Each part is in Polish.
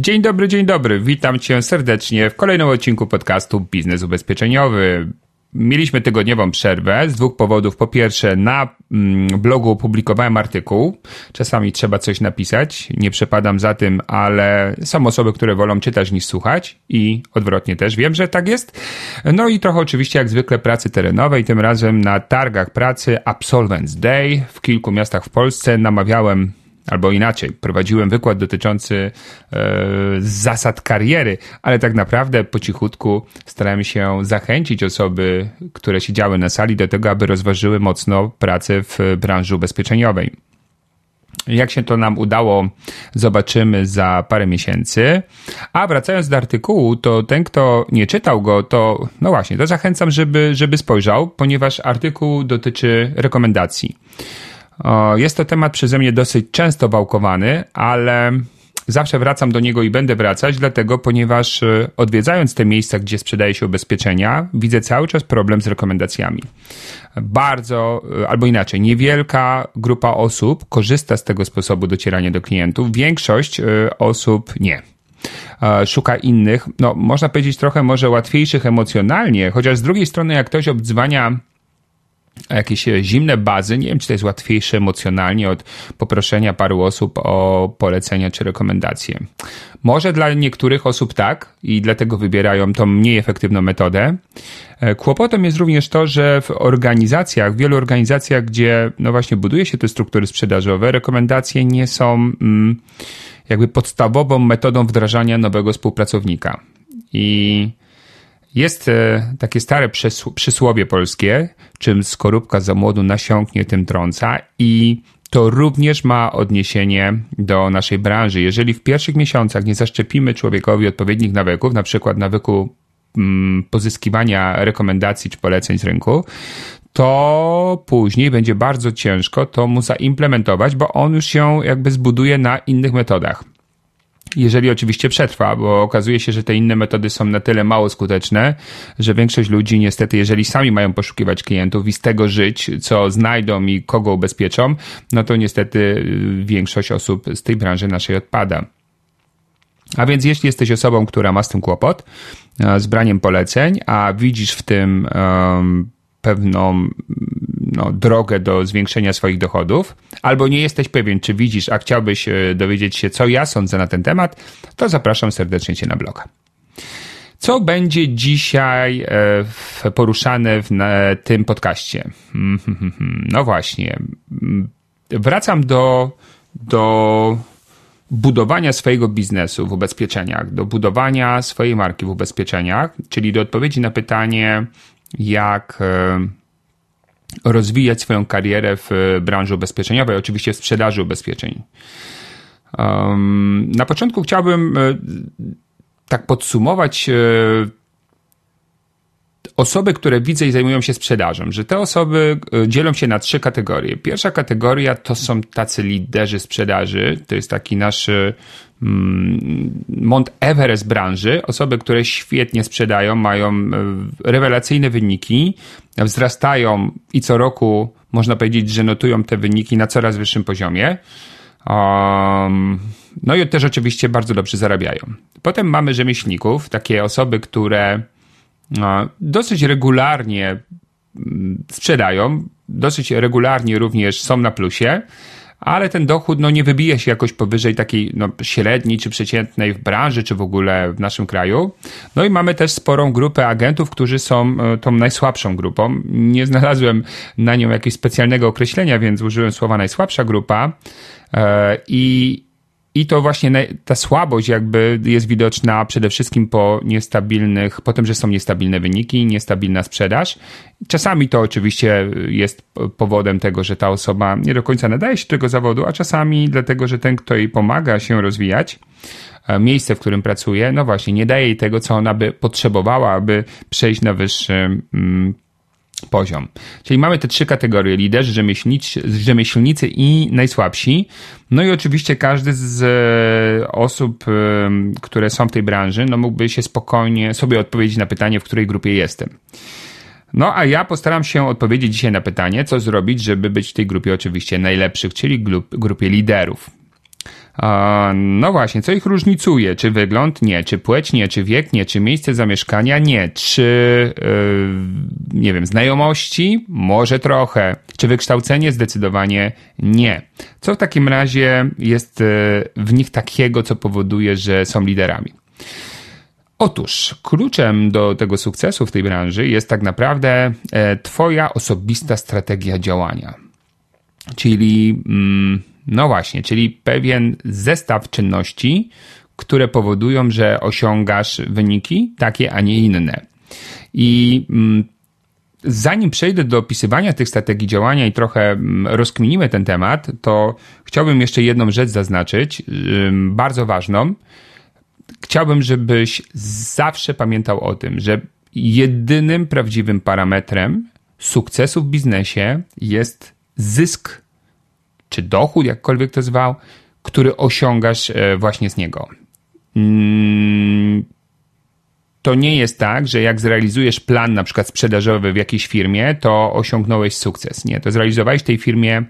Dzień dobry, dzień dobry. Witam Cię serdecznie w kolejnym odcinku podcastu Biznes Ubezpieczeniowy. Mieliśmy tygodniową przerwę z dwóch powodów. Po pierwsze, na mm, blogu opublikowałem artykuł. Czasami trzeba coś napisać. Nie przepadam za tym, ale są osoby, które wolą czytać niż słuchać i odwrotnie też. Wiem, że tak jest. No i trochę oczywiście jak zwykle pracy terenowej. Tym razem na targach pracy Absolvents Day w kilku miastach w Polsce namawiałem albo inaczej, prowadziłem wykład dotyczący e, zasad kariery, ale tak naprawdę po cichutku starałem się zachęcić osoby, które siedziały na sali do tego, aby rozważyły mocno pracę w branży ubezpieczeniowej. Jak się to nam udało, zobaczymy za parę miesięcy. A wracając do artykułu, to ten, kto nie czytał go, to no właśnie, to zachęcam, żeby, żeby spojrzał, ponieważ artykuł dotyczy rekomendacji. Jest to temat przeze mnie dosyć często wałkowany, ale zawsze wracam do niego i będę wracać, dlatego, ponieważ e, odwiedzając te miejsca, gdzie sprzedaje się ubezpieczenia, widzę cały czas problem z rekomendacjami. Bardzo, e, albo inaczej, niewielka grupa osób korzysta z tego sposobu docierania do klientów, większość e, osób nie szuka innych, no można powiedzieć trochę może łatwiejszych emocjonalnie, chociaż z drugiej strony jak ktoś obdzwania jakieś e, zimne bazy. Nie wiem, czy to jest łatwiejsze emocjonalnie od poproszenia paru osób o polecenia czy rekomendacje. Może dla niektórych osób tak i dlatego wybierają tą mniej efektywną metodę. E, kłopotem jest również to, że w organizacjach, w wielu organizacjach, gdzie no właśnie buduje się te struktury sprzedażowe, rekomendacje nie są mm, jakby podstawową metodą wdrażania nowego współpracownika. I jest e, takie stare przysłowie polskie, czym skorupka za młodu nasiąknie, tym trąca i to również ma odniesienie do naszej branży. Jeżeli w pierwszych miesiącach nie zaszczepimy człowiekowi odpowiednich nawyków, na przykład nawyku mm, pozyskiwania rekomendacji czy poleceń z rynku, to później będzie bardzo ciężko to mu zaimplementować, bo on już się jakby zbuduje na innych metodach jeżeli oczywiście przetrwa, bo okazuje się, że te inne metody są na tyle mało skuteczne, że większość ludzi niestety, jeżeli sami mają poszukiwać klientów i z tego żyć, co znajdą i kogo ubezpieczą, no to niestety y, większość osób z tej branży naszej odpada. A więc jeśli jesteś osobą, która ma z tym kłopot, z braniem poleceń, a widzisz w tym um, pewną no, drogę do zwiększenia swoich dochodów, albo nie jesteś pewien, czy widzisz, a chciałbyś e, dowiedzieć się, co ja sądzę na ten temat, to zapraszam serdecznie Cię na bloga. Co będzie dzisiaj e, poruszane w tym podcaście? No właśnie. Wracam do, do budowania swojego biznesu w ubezpieczeniach, do budowania swojej marki w ubezpieczeniach, czyli do odpowiedzi na pytanie, jak e, rozwijać swoją karierę w branży ubezpieczeniowej, oczywiście w sprzedaży ubezpieczeń. Na początku chciałbym e, tak podsumować e, osoby, które widzę i zajmują się sprzedażą, że te osoby dzielą się na trzy kategorie. Pierwsza kategoria to są tacy liderzy sprzedaży, to jest taki nasz Mm, Mont Everest branży, osoby, które świetnie sprzedają, mają e, rewelacyjne wyniki, wzrastają i co roku można powiedzieć, że notują te wyniki na coraz wyższym poziomie. Um, no i też oczywiście bardzo dobrze zarabiają. Potem mamy rzemieślników, takie osoby, które no, dosyć regularnie mm, sprzedają, dosyć regularnie również są na plusie ale ten dochód no, nie wybija się jakoś powyżej takiej no, średniej czy przeciętnej w branży, czy w ogóle w naszym kraju. No i mamy też sporą grupę agentów, którzy są e, tą najsłabszą grupą. Nie znalazłem na nią jakiegoś specjalnego określenia, więc użyłem słowa najsłabsza grupa. E, I i to właśnie ta słabość jakby jest widoczna przede wszystkim po niestabilnych, po tym, że są niestabilne wyniki, niestabilna sprzedaż. Czasami to oczywiście jest powodem tego, że ta osoba nie do końca nadaje się do tego zawodu, a czasami dlatego, że ten, kto jej pomaga się rozwijać, e, miejsce, w którym pracuje, no właśnie, nie daje jej tego, co ona by potrzebowała, aby przejść na wyższy mm, poziom. Czyli mamy te trzy kategorie: liderzy, rzemieślnicy, rzemieślnicy i najsłabsi. No i oczywiście każdy z e, osób, e, które są w tej branży, no mógłby się spokojnie sobie odpowiedzieć na pytanie, w której grupie jestem. No a ja postaram się odpowiedzieć dzisiaj na pytanie, co zrobić, żeby być w tej grupie oczywiście najlepszych, czyli grupie liderów. No właśnie, co ich różnicuje? Czy wygląd? Nie. Czy płeć? Nie. Czy wiek? Nie. Czy miejsce zamieszkania? Nie. Czy, yy, nie wiem, znajomości? Może trochę. Czy wykształcenie? Zdecydowanie nie. Co w takim razie jest yy, w nich takiego, co powoduje, że są liderami? Otóż kluczem do tego sukcesu w tej branży jest tak naprawdę e, Twoja osobista strategia działania. Czyli mm, no właśnie, czyli pewien zestaw czynności, które powodują, że osiągasz wyniki takie, a nie inne. I mm, zanim przejdę do opisywania tych strategii działania i trochę mm, rozkminimy ten temat, to chciałbym jeszcze jedną rzecz zaznaczyć, bardzo ważną. Chciałbym, żebyś zawsze pamiętał o tym, że jedynym prawdziwym parametrem sukcesu w biznesie jest zysk czy dochód, jakkolwiek to zwał, który osiągasz e, właśnie z niego. Mm, to nie jest tak, że jak zrealizujesz plan na przykład sprzedażowy w jakiejś firmie, to osiągnąłeś sukces. Nie, to zrealizowałeś w tej firmie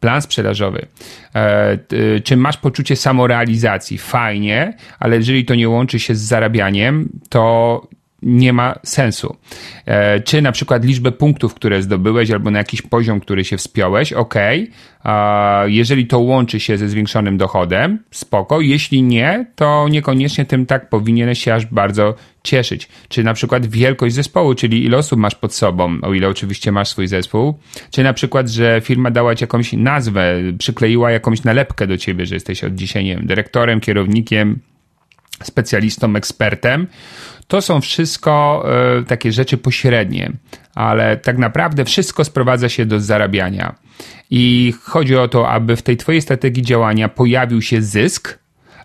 plan sprzedażowy. E, czy masz poczucie samorealizacji? Fajnie, ale jeżeli to nie łączy się z zarabianiem, to nie ma sensu. E, czy na przykład liczbę punktów, które zdobyłeś, albo na jakiś poziom, który się wspiąłeś, ok. Jeżeli to łączy się ze zwiększonym dochodem, spoko. Jeśli nie, to niekoniecznie tym tak powinieneś się aż bardzo cieszyć. Czy na przykład wielkość zespołu, czyli ile osób masz pod sobą, o ile oczywiście masz swój zespół, czy na przykład, że firma dała ci jakąś nazwę, przykleiła jakąś nalepkę do ciebie, że jesteś od dzisiaj, nie wiem, dyrektorem, kierownikiem, specjalistą, ekspertem, to są wszystko e, takie rzeczy pośrednie, ale tak naprawdę wszystko sprowadza się do zarabiania. I chodzi o to, aby w tej Twojej strategii działania pojawił się zysk,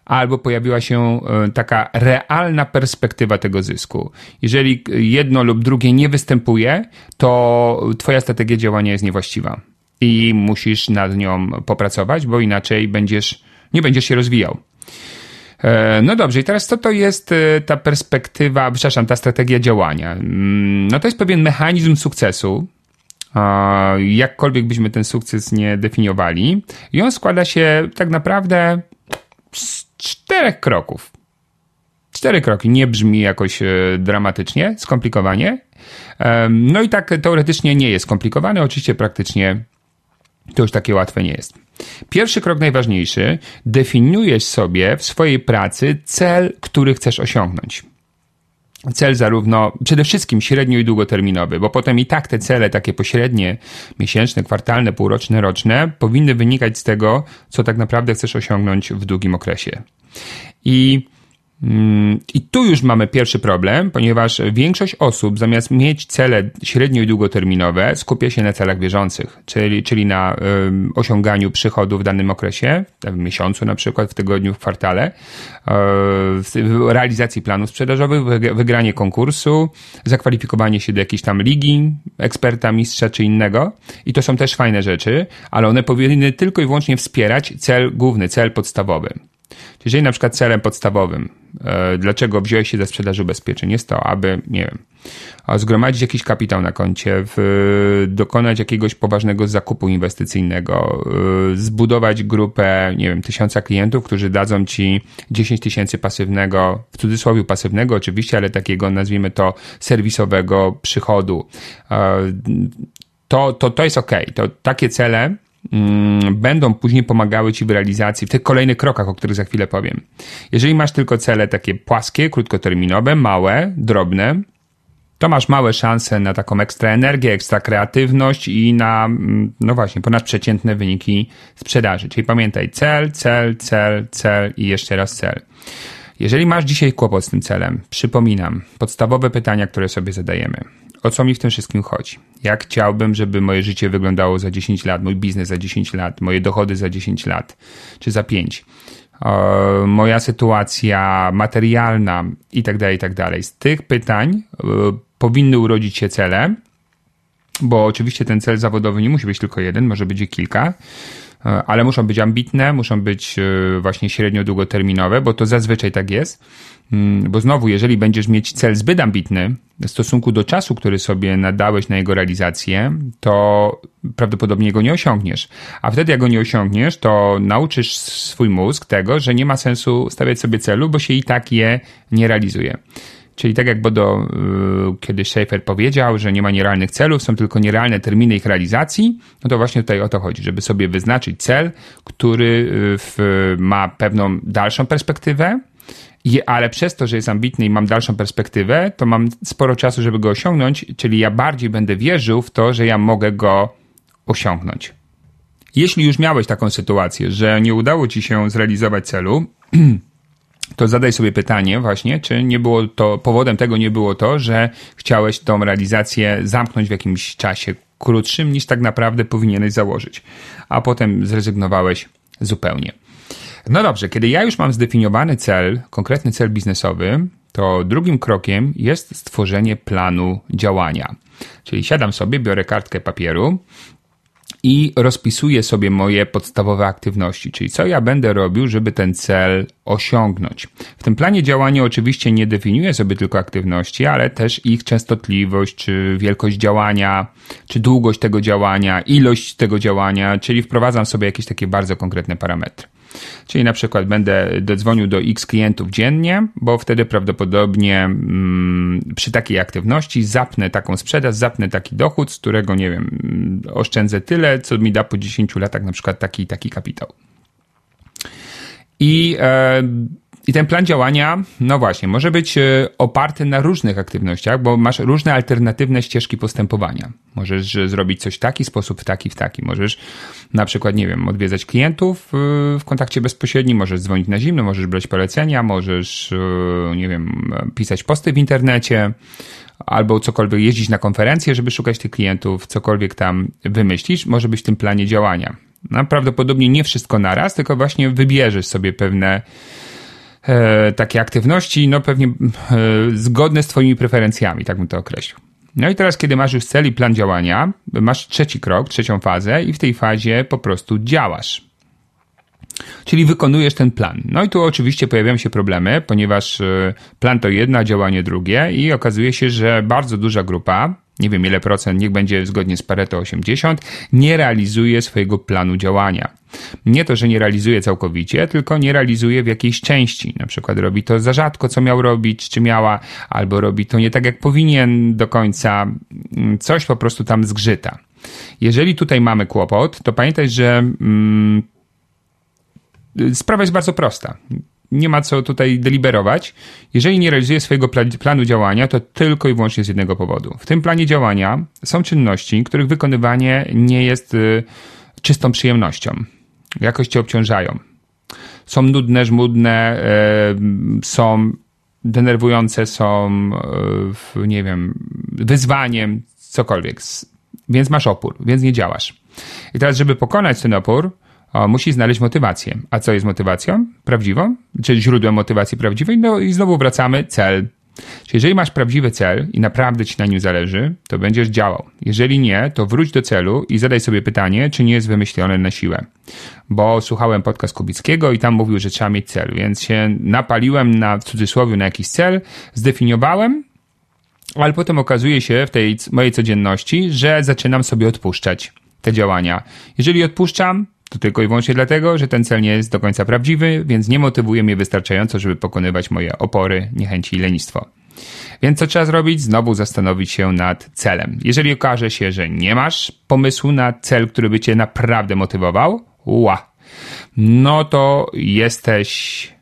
albo pojawiła się e, taka realna perspektywa tego zysku. Jeżeli jedno lub drugie nie występuje, to Twoja strategia działania jest niewłaściwa i musisz nad nią popracować, bo inaczej będziesz, nie będziesz się rozwijał. E, no dobrze, i teraz co to jest e, ta perspektywa, przepraszam, ta strategia działania? Mm, no to jest pewien mechanizm sukcesu, jakkolwiek byśmy ten sukces nie definiowali. I on składa się tak naprawdę z czterech kroków. Cztery kroki, nie brzmi jakoś e, dramatycznie, skomplikowanie. No i tak teoretycznie nie jest skomplikowane, oczywiście praktycznie to już takie łatwe nie jest. Pierwszy krok najważniejszy, definiujesz sobie w swojej pracy cel, który chcesz osiągnąć. Cel zarówno, przede wszystkim średnio i długoterminowy, bo potem i tak te cele takie pośrednie, miesięczne, kwartalne, półroczne, roczne, powinny wynikać z tego, co tak naprawdę chcesz osiągnąć w długim okresie. I I tu już mamy pierwszy problem, ponieważ większość osób zamiast mieć cele średnio i długoterminowe skupia się na celach bieżących, czyli, czyli na um, osiąganiu przychodu w danym okresie, w miesiącu na przykład, w tygodniu, w kwartale, w realizacji planów sprzedażowych, wygranie konkursu, zakwalifikowanie się do jakiejś tam ligi, eksperta, mistrza czy innego. I to są też fajne rzeczy, ale one powinny tylko i wyłącznie wspierać cel główny, cel podstawowy. Jeżeli na przykład celem podstawowym, e, dlaczego wziąłeś się za sprzedaż ubezpieczeń, jest to, aby, nie wiem, zgromadzić jakiś kapitał na koncie, dokonać jakiegoś poważnego zakupu inwestycyjnego, e, zbudować grupę, nie wiem, tysiąca klientów, którzy dadzą ci 10 tysięcy pasywnego, w cudzysłowie pasywnego oczywiście, ale takiego, nazwijmy to, serwisowego przychodu. E, to, to, to jest ok. To takie cele będą później pomagały Ci w realizacji, w tych kolejnych krokach, o których za chwilę powiem. Jeżeli masz tylko cele takie płaskie, krótkoterminowe, małe, drobne, to masz małe szanse na taką ekstra energię, ekstra kreatywność i na, mm, no właśnie, ponadprzeciętne wyniki sprzedaży. Czyli pamiętaj, cel, cel, cel, cel i jeszcze raz cel. Jeżeli masz dzisiaj kłopot z tym celem, przypominam, podstawowe pytania, które sobie zadajemy. O co mi w tym wszystkim chodzi? Jak chciałbym, żeby moje życie wyglądało za 10 lat, mój biznes za 10 lat, moje dochody za 10 lat, czy za 5? moja sytuacja materialna i tak dalej, i tak dalej. Z tych pytań e, powinny urodzić się cele, bo oczywiście ten cel zawodowy nie musi być tylko jeden, może być kilka, e, ale muszą być ambitne, muszą być e, właśnie średnio długoterminowe, bo to zazwyczaj tak jest. Mm, bo znowu, jeżeli będziesz mieć cel zbyt ambitny w stosunku do czasu, który sobie nadałeś na jego realizację, to prawdopodobnie go nie osiągniesz. A wtedy, jak go nie osiągniesz, to nauczysz swój mózg tego, że nie ma sensu stawiać sobie celu, bo się i tak je nie realizuje. Czyli tak jak Bodo yy, kiedyś Schaefer powiedział, że nie ma nierealnych celów, są tylko nierealne terminy ich realizacji, no to właśnie tutaj o to chodzi, żeby sobie wyznaczyć cel, który y, w, ma pewną dalszą perspektywę, ale przez to, że jest ambitny i mam dalszą perspektywę, to mam sporo czasu, żeby go osiągnąć, czyli ja bardziej będę wierzył w to, że ja mogę go osiągnąć. Jeśli już miałeś taką sytuację, że nie udało ci się zrealizować celu, to zadaj sobie pytanie właśnie, czy nie było to, powodem tego nie było to, że chciałeś tą realizację zamknąć w jakimś czasie krótszym niż tak naprawdę powinieneś założyć, a potem zrezygnowałeś zupełnie. No dobrze, kiedy ja już mam zdefiniowany cel, konkretny cel biznesowy, to drugim krokiem jest stworzenie planu działania. Czyli siadam sobie, biorę kartkę papieru i rozpisuję sobie moje podstawowe aktywności, czyli co ja będę robił, żeby ten cel osiągnąć. W tym planie działania oczywiście nie definiuję sobie tylko aktywności, ale też ich częstotliwość, czy wielkość działania, czy długość tego działania, ilość tego działania, czyli wprowadzam sobie jakieś takie bardzo konkretne parametry. Czyli na przykład będę dodzwonił do x klientów dziennie, bo wtedy prawdopodobnie mm, przy takiej aktywności zapnę taką sprzedaż, zapnę taki dochód, z którego, nie wiem, mm, oszczędzę tyle, co mi da po 10 latach na przykład taki, taki kapitał. I e, i ten plan działania, no właśnie, może być e, oparty na różnych aktywnościach, bo masz różne alternatywne ścieżki postępowania. Możesz e, zrobić coś w taki sposób, w taki, w taki. Możesz na przykład, nie wiem, odwiedzać klientów e, w kontakcie bezpośrednim, możesz dzwonić na zimno, możesz brać polecenia, możesz, nie wiem, pisać posty w internecie, albo cokolwiek jeździć na konferencje, żeby szukać tych klientów, cokolwiek tam wymyślisz, może być w tym planie działania. No, prawdopodobnie nie wszystko naraz, tylko właśnie wybierzesz sobie pewne e, takie aktywności, no pewnie e, zgodne z Twoimi preferencjami, tak bym to określił. No i teraz, kiedy masz już cel i plan działania, masz trzeci krok, trzecią fazę i w tej fazie po prostu działasz. Czyli wykonujesz ten plan. No i tu oczywiście pojawiają się problemy, ponieważ e, plan to jedno, działanie drugie i okazuje się, że bardzo duża grupa nie wiem ile procent, niech będzie zgodnie z Pareto 80, nie realizuje swojego planu działania. Nie to, że nie realizuje całkowicie, tylko nie realizuje w jakiejś części. Na przykład robi to za rzadko, co miał robić, czy miała, albo robi to nie tak, jak powinien do końca. Coś po prostu tam zgrzyta. Jeżeli tutaj mamy kłopot, to pamiętaj, że mm, sprawa jest bardzo prosta nie ma co tutaj deliberować. Jeżeli nie realizuje swojego planu działania, to tylko i wyłącznie z jednego powodu. W tym planie działania są czynności, których wykonywanie nie jest y, czystą przyjemnością. Jakoś cię obciążają. Są nudne, żmudne, y, są denerwujące, są, y, nie wiem, wyzwaniem, cokolwiek. Więc masz opór, więc nie działasz. I teraz, żeby pokonać ten opór, o, musi znaleźć motywację. A co jest motywacją prawdziwą? Czy źródłem motywacji prawdziwej? No i znowu wracamy, cel. Czyli jeżeli masz prawdziwy cel i naprawdę ci na nim zależy, to będziesz działał. Jeżeli nie, to wróć do celu i zadaj sobie pytanie, czy nie jest wymyślone na siłę. Bo słuchałem podcast Kubickiego i tam mówił, że trzeba mieć cel, więc się napaliłem na, w cudzysłowie, na jakiś cel, zdefiniowałem, ale potem okazuje się w tej mojej codzienności, że zaczynam sobie odpuszczać te działania. Jeżeli odpuszczam, to tylko i wyłącznie dlatego, że ten cel nie jest do końca prawdziwy, więc nie motywuje mnie wystarczająco, żeby pokonywać moje opory, niechęci i lenistwo. Więc co trzeba zrobić? Znowu zastanowić się nad celem. Jeżeli okaże się, że nie masz pomysłu na cel, który by cię naprawdę motywował, ła, no to jesteś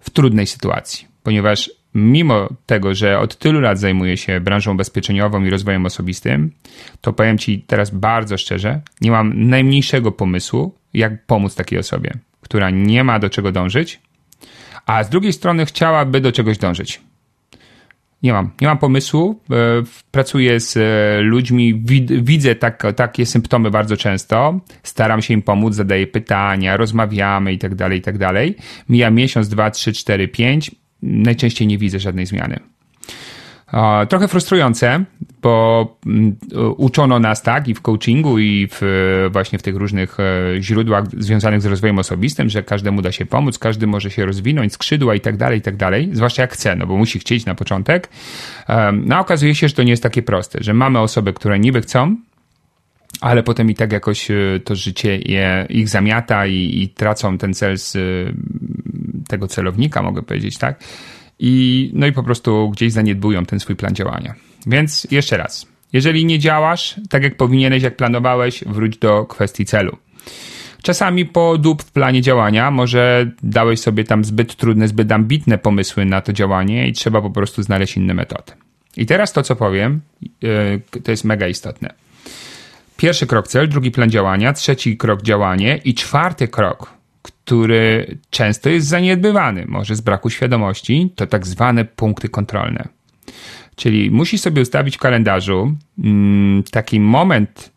w trudnej sytuacji, ponieważ mimo tego, że od tylu lat zajmuję się branżą ubezpieczeniową i rozwojem osobistym, to powiem Ci teraz bardzo szczerze, nie mam najmniejszego pomysłu, jak pomóc takiej osobie, która nie ma do czego dążyć, a z drugiej strony chciałaby do czegoś dążyć. Nie mam, nie mam pomysłu. E, pracuję z e, ludźmi, widzę tak, takie symptomy bardzo często. Staram się im pomóc, zadaję pytania, rozmawiamy i tak dalej, i tak dalej. Mija miesiąc, dwa, trzy, cztery, pięć. Najczęściej nie widzę żadnej zmiany. Trochę frustrujące, bo mm, uczono nas tak i w coachingu, i w, właśnie w tych różnych e, źródłach związanych z rozwojem osobistym, że każdemu da się pomóc, każdy może się rozwinąć, skrzydła i tak dalej, i tak dalej, zwłaszcza jak chce, no bo musi chcieć na początek. No a okazuje się, że to nie jest takie proste, że mamy osoby, które niby chcą, ale potem i tak jakoś e, to życie je, ich zamiata i, i tracą ten cel z tego celownika, mogę powiedzieć, tak? i, no i po prostu gdzieś zaniedbują ten swój plan działania. Więc jeszcze raz, jeżeli nie działasz tak jak powinieneś, jak planowałeś, wróć do kwestii celu. Czasami po dób w planie działania, może dałeś sobie tam zbyt trudne, zbyt ambitne pomysły na to działanie i trzeba po prostu znaleźć inne metody. I teraz to, co powiem, yy, to jest mega istotne. Pierwszy krok cel, drugi plan działania, trzeci krok działanie i czwarty krok który często jest zaniedbywany, może z braku świadomości, to tak zwane punkty kontrolne. Czyli musisz sobie ustawić w kalendarzu mm, taki moment,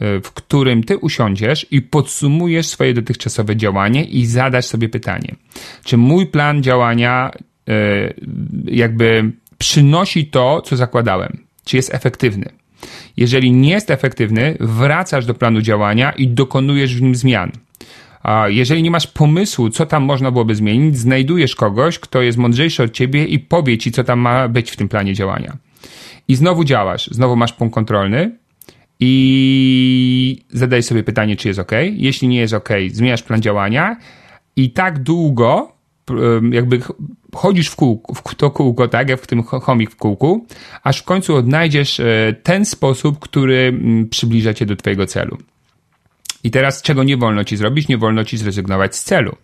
e, w którym ty usiądziesz i podsumujesz swoje dotychczasowe działanie i zadasz sobie pytanie, czy mój plan działania e, jakby przynosi to, co zakładałem, czy jest efektywny. Jeżeli nie jest efektywny, wracasz do planu działania i dokonujesz w nim zmian. Jeżeli nie masz pomysłu, co tam można byłoby zmienić, znajdujesz kogoś, kto jest mądrzejszy od ciebie i powie ci, co tam ma być w tym planie działania. I znowu działasz, znowu masz punkt kontrolny i zadaj sobie pytanie, czy jest ok. Jeśli nie jest ok, zmieniasz plan działania i tak długo jakby chodzisz w, kółku, w to kółko, tak, jak w tym chomik w kółku, aż w końcu odnajdziesz e, ten sposób, który przybliża cię do twojego celu. I teraz czego nie wolno ci zrobić? Nie wolno ci zrezygnować z celu.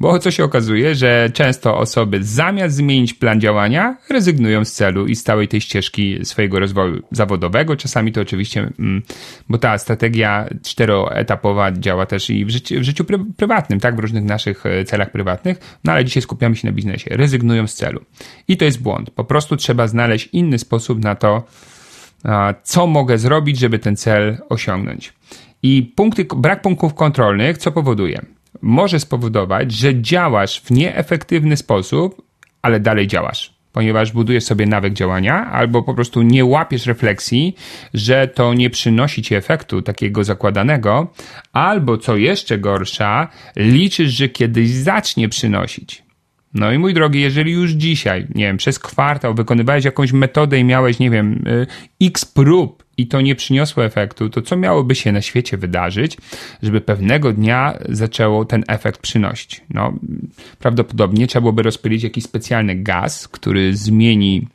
Bo co się okazuje, że często osoby zamiast zmienić plan działania, rezygnują z celu i z całej tej ścieżki swojego rozwoju zawodowego. Czasami to oczywiście, mm, bo ta strategia czteroetapowa działa też i w życiu, w życiu prywatnym, tak, w różnych naszych e, celach prywatnych, no ale dzisiaj skupiamy się na biznesie. Rezygnują z celu. I to jest błąd. Po prostu trzeba znaleźć inny sposób na to, co mogę zrobić, żeby ten cel osiągnąć. I punkty, brak punktów kontrolnych co powoduje? Może spowodować, że działasz w nieefektywny sposób, ale dalej działasz, ponieważ budujesz sobie nawyk działania, albo po prostu nie łapiesz refleksji, że to nie przynosi ci efektu takiego zakładanego, albo co jeszcze gorsza, liczysz, że kiedyś zacznie przynosić. No i mój drogi, jeżeli już dzisiaj, nie wiem, przez kwartał wykonywałeś jakąś metodę i miałeś, nie wiem, y, x prób i to nie przyniosło efektu, to co miałoby się na świecie wydarzyć, żeby pewnego dnia zaczęło ten efekt przynosić? No, prawdopodobnie trzeba byłoby rozpylić jakiś specjalny gaz, który zmieni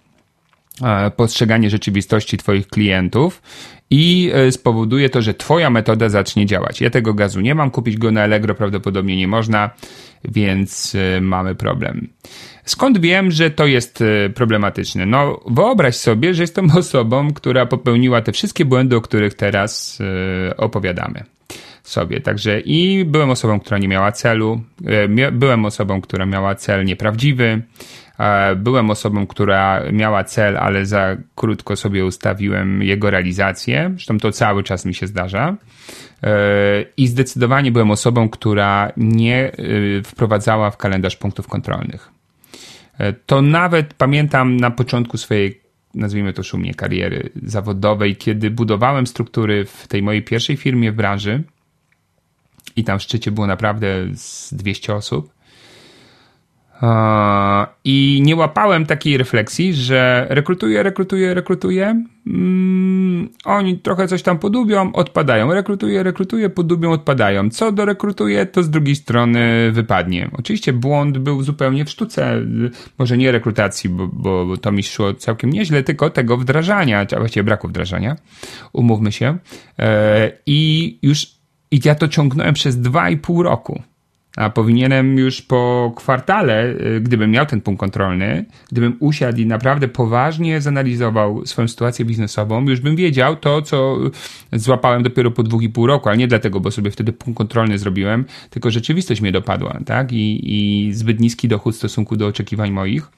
e, postrzeganie rzeczywistości Twoich klientów i e, spowoduje to, że Twoja metoda zacznie działać. Ja tego gazu nie mam, kupić go na Allegro prawdopodobnie nie można, więc e, mamy problem. Skąd wiem, że to jest e, problematyczne? No, wyobraź sobie, że jestem osobą, która popełniła te wszystkie błędy, o których teraz opowiadamy sobie. Także i byłem osobą, która nie miała celu, byłem osobą, która miała cel nieprawdziwy, Byłem osobą, która miała cel, ale za krótko sobie ustawiłem jego realizację. Zresztą to cały czas mi się zdarza. E, I zdecydowanie byłem osobą, która nie e, wprowadzała w kalendarz punktów kontrolnych. E, to nawet pamiętam na początku swojej, nazwijmy to szumnie, kariery zawodowej, kiedy budowałem struktury w tej mojej pierwszej firmie w branży i tam w szczycie było naprawdę z 200 osób i nie łapałem takiej refleksji, że rekrutuję, rekrutuję, rekrutuję. Mm, oni trochę coś tam podubią, odpadają. Rekrutuję, rekrutuję, podubią, odpadają. Co do rekrutuję, to z drugiej strony wypadnie. Oczywiście błąd był zupełnie w sztuce, może nie rekrutacji, bo, bo to mi szło całkiem nieźle, tylko tego wdrażania, a właściwie braku wdrażania. Umówmy się. E, I już i ja to ciągnąłem przez dwa i pół roku a powinienem już po kwartale, y, gdybym miał ten punkt kontrolny, gdybym usiadł i naprawdę poważnie zanalizował swoją sytuację biznesową, już bym wiedział to, co złapałem dopiero po dwóch i pół roku, ale nie dlatego, bo sobie wtedy punkt kontrolny zrobiłem, tylko rzeczywistość mnie dopadła, tak? I, i zbyt niski dochód w stosunku do oczekiwań moich,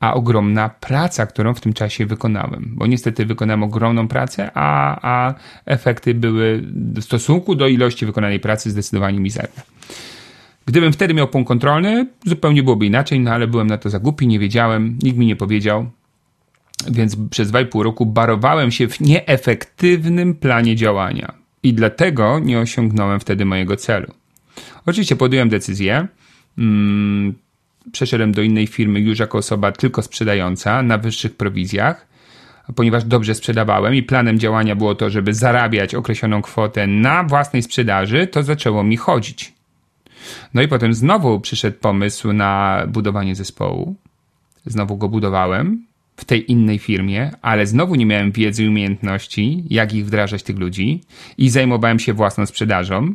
a ogromna praca, którą w tym czasie wykonałem, bo niestety wykonałem ogromną pracę, a, a efekty były w stosunku do ilości wykonanej pracy zdecydowanie mizerne. Gdybym wtedy miał punkt kontrolny, zupełnie byłoby inaczej, no ale byłem na to za głupi, nie wiedziałem, nikt mi nie powiedział. Więc przez 2,5 roku barowałem się w nieefektywnym planie działania. I dlatego nie osiągnąłem wtedy mojego celu. Oczywiście podjąłem decyzję. Hmm, przeszedłem do innej firmy już jako osoba tylko sprzedająca na wyższych prowizjach, ponieważ dobrze sprzedawałem i planem działania było to, żeby zarabiać określoną kwotę na własnej sprzedaży, to zaczęło mi chodzić. No i potem znowu przyszedł pomysł na budowanie zespołu. Znowu go budowałem w tej innej firmie, ale znowu nie miałem wiedzy i umiejętności, jak ich wdrażać tych ludzi i zajmowałem się własną sprzedażą,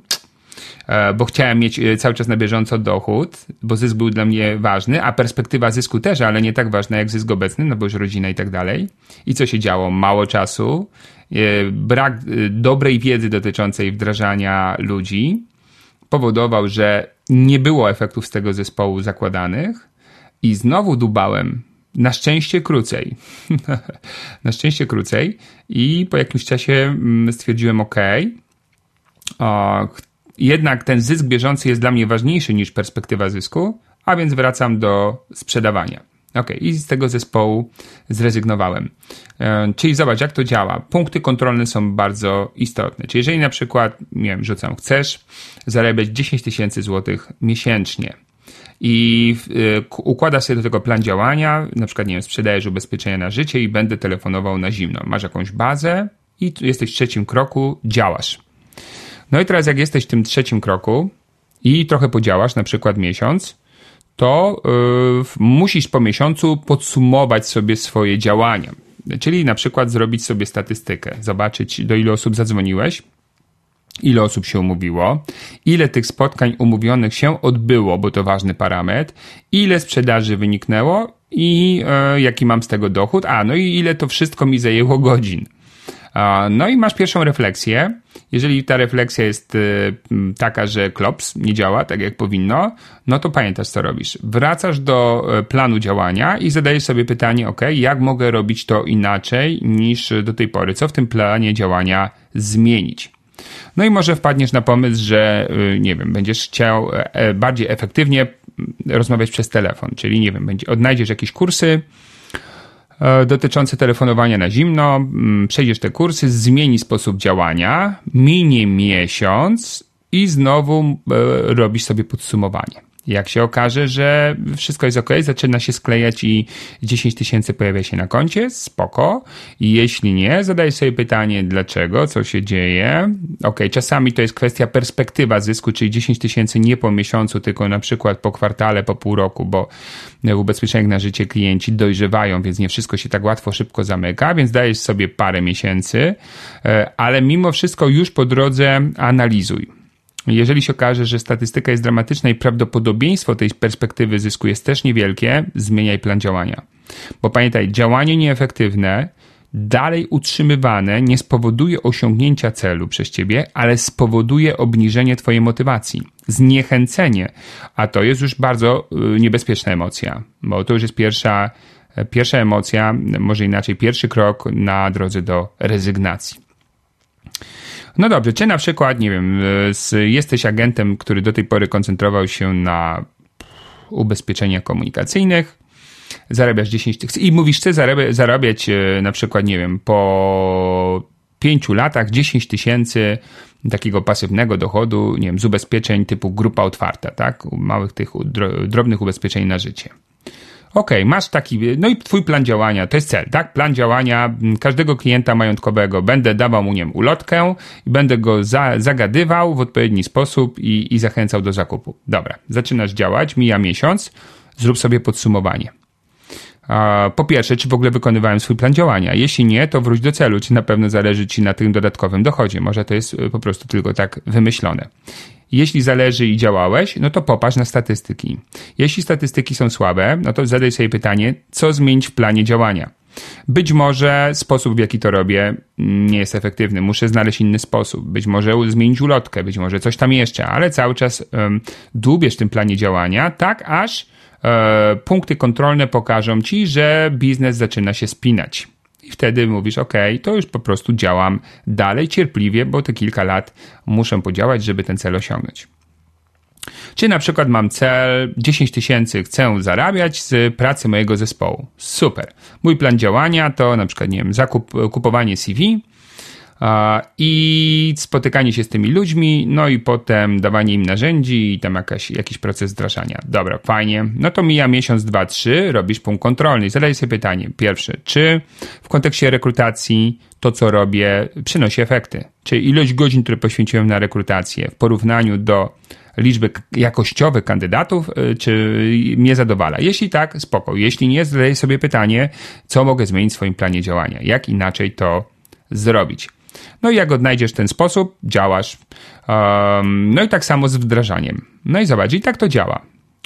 e, bo chciałem mieć e, cały czas na bieżąco dochód, bo zysk był dla mnie ważny, a perspektywa zysku też, ale nie tak ważna jak zysk obecny, no bo już rodzina i tak dalej. I co się działo? Mało czasu, e, brak dobrej wiedzy dotyczącej wdrażania ludzi, powodował, że nie było efektów z tego zespołu zakładanych i znowu dubałem. Na szczęście krócej. na szczęście krócej. I po jakimś czasie mm, stwierdziłem: OK, jednak ten zysk bieżący jest dla mnie ważniejszy niż perspektywa zysku, a więc wracam do sprzedawania. Ok, i z tego zespołu zrezygnowałem. E, czyli zobacz, jak to działa. Punkty kontrolne są bardzo istotne. Czyli jeżeli na przykład, nie wiem, rzucam, chcesz zarabiać 10 tysięcy złotych miesięcznie i y, układasz sobie do tego plan działania, na przykład, nie wiem, sprzedajesz ubezpieczenia na życie i będę telefonował na zimno. Masz jakąś bazę i jesteś w trzecim kroku, działasz. No i teraz jak jesteś w tym trzecim kroku i trochę podziałasz, na przykład miesiąc, to yy, musisz po miesiącu podsumować sobie swoje działania. Czyli na przykład zrobić sobie statystykę, zobaczyć do ile osób zadzwoniłeś, ile osób się umówiło, ile tych spotkań umówionych się odbyło, bo to ważny parametr, ile sprzedaży wyniknęło i yy, jaki mam z tego dochód, a no i ile to wszystko mi zajęło godzin. No i masz pierwszą refleksję. Jeżeli ta refleksja jest y, taka, że klops nie działa tak jak powinno, no to pamiętasz co robisz. Wracasz do e, planu działania i zadajesz sobie pytanie, ok, jak mogę robić to inaczej niż do tej pory? Co w tym planie działania zmienić? No i może wpadniesz na pomysł, że y, nie wiem, będziesz chciał e, e, bardziej efektywnie rozmawiać przez telefon, czyli nie wiem, odnajdziesz jakieś kursy, E, dotyczące telefonowania na zimno. Mm, przejdziesz te kursy, zmieni sposób działania, minie miesiąc i znowu e, robisz sobie podsumowanie. Jak się okaże, że wszystko jest ok, zaczyna się sklejać i 10 tysięcy pojawia się na koncie, spoko. I jeśli nie, zadaj sobie pytanie, dlaczego, co się dzieje. Ok, czasami to jest kwestia perspektywa zysku, czyli 10 tysięcy nie po miesiącu, tylko na przykład po kwartale, po pół roku, bo w ubezpieczeniach na życie klienci dojrzewają, więc nie wszystko się tak łatwo, szybko zamyka, więc dajesz sobie parę miesięcy, e, ale mimo wszystko już po drodze analizuj jeżeli się okaże, że statystyka jest dramatyczna i prawdopodobieństwo tej perspektywy zysku jest też niewielkie, zmieniaj plan działania. Bo pamiętaj, działanie nieefektywne, dalej utrzymywane, nie spowoduje osiągnięcia celu przez ciebie, ale spowoduje obniżenie twojej motywacji, zniechęcenie, a to jest już bardzo y, niebezpieczna emocja, bo to już jest pierwsza, pierwsza emocja, może inaczej, pierwszy krok na drodze do rezygnacji. No dobrze, czy na przykład, nie wiem, jesteś agentem, który do tej pory koncentrował się na ubezpieczeniach komunikacyjnych, zarabiasz 10 tysięcy i mówisz, chcę zarabiać, zarabiać e, na przykład, nie wiem, po 5 latach 10 tysięcy takiego pasywnego dochodu, nie wiem, z ubezpieczeń typu grupa otwarta, tak? Małych tych drobnych ubezpieczeń na życie. OK, masz taki, no i twój plan działania, to jest cel, tak? Plan działania każdego klienta majątkowego. Będę dawał mu, nie wiem, ulotkę i będę go za, zagadywał w odpowiedni sposób i, i zachęcał do zakupu. Dobra, zaczynasz działać, mija miesiąc, zrób sobie podsumowanie. po pierwsze, czy w ogóle wykonywałem swój plan działania. Jeśli nie, to wróć do celu, czy na pewno zależy ci na tym dodatkowym dochodzie. Może to jest po prostu tylko tak wymyślone. Jeśli zależy i działałeś, no to popatrz na statystyki. Jeśli statystyki są słabe, no to zadaj sobie pytanie, co zmienić w planie działania. Być może sposób, w jaki to robię, nie jest efektywny. Muszę znaleźć inny sposób. Być może zmienić ulotkę, być może coś tam jeszcze, ale cały czas um, dłubiesz w tym planie działania, tak aż e, punkty kontrolne pokażą ci, że biznes zaczyna się spinać. I wtedy mówisz, OK, to już po prostu działam dalej cierpliwie, bo te kilka lat muszę podziałać, żeby ten cel osiągnąć. Czy na przykład mam cel 10 tysięcy, chcę zarabiać z pracy mojego zespołu. Super. Mój plan działania to na przykład, nie wiem, zakup, kupowanie CV, i spotykanie się z tymi ludźmi, no i potem dawanie im narzędzi i tam jakaś, jakiś proces wdrażania. Dobra, fajnie. No to mija miesiąc, dwa, trzy, robisz punkt kontrolny. Zadaj sobie pytanie. Pierwsze, czy w kontekście rekrutacji to, co robię, przynosi efekty? Czy ilość godzin, które poświęciłem na rekrutację w porównaniu do liczby jakościowych kandydatów, y, czy mnie zadowala? Jeśli tak, spoko. Jeśli nie, zadaję sobie pytanie, co mogę zmienić w swoim planie działania? Jak inaczej to zrobić? No i jak odnajdziesz ten sposób, działasz. Um, no i tak samo z wdrażaniem. No i zobacz, i tak to działa.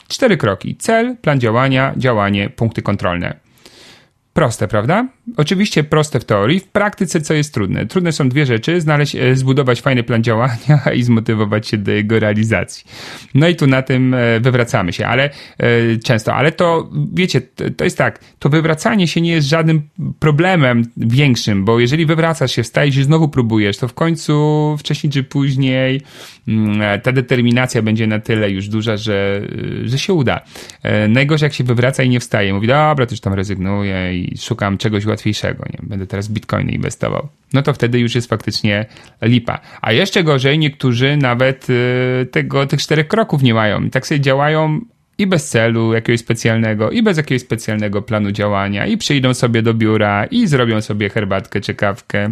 Cztery kroki. Cel, plan działania, działanie, punkty kontrolne. Proste, prawda? Oczywiście proste w teorii, w praktyce co jest trudne? Trudne są dwie rzeczy, znaleźć, e, zbudować fajny plan działania i zmotywować się do jego realizacji. No i tu na tym e, wywracamy się, ale e, często, ale to wiecie, to jest tak, to wywracanie się nie jest żadnym problemem większym, bo jeżeli wywracasz się, wstajesz i znowu próbujesz, to w końcu wcześniej czy później mm, ta determinacja będzie na tyle już duża, że, że się uda. Najgorzej jak się wywraca i nie wstaje, mówi, dobra, to już tam rezygnuję i szukam czegoś łatwiejszego, nie będę teraz bitcoiny inwestował. No to wtedy już jest faktycznie lipa. A jeszcze gorzej, niektórzy nawet y, tego, tych czterech kroków nie mają. Tak sobie działają i bez celu jakiegoś specjalnego, i bez jakiegoś specjalnego planu działania, i przyjdą sobie do biura, i zrobią sobie herbatkę czy kawkę,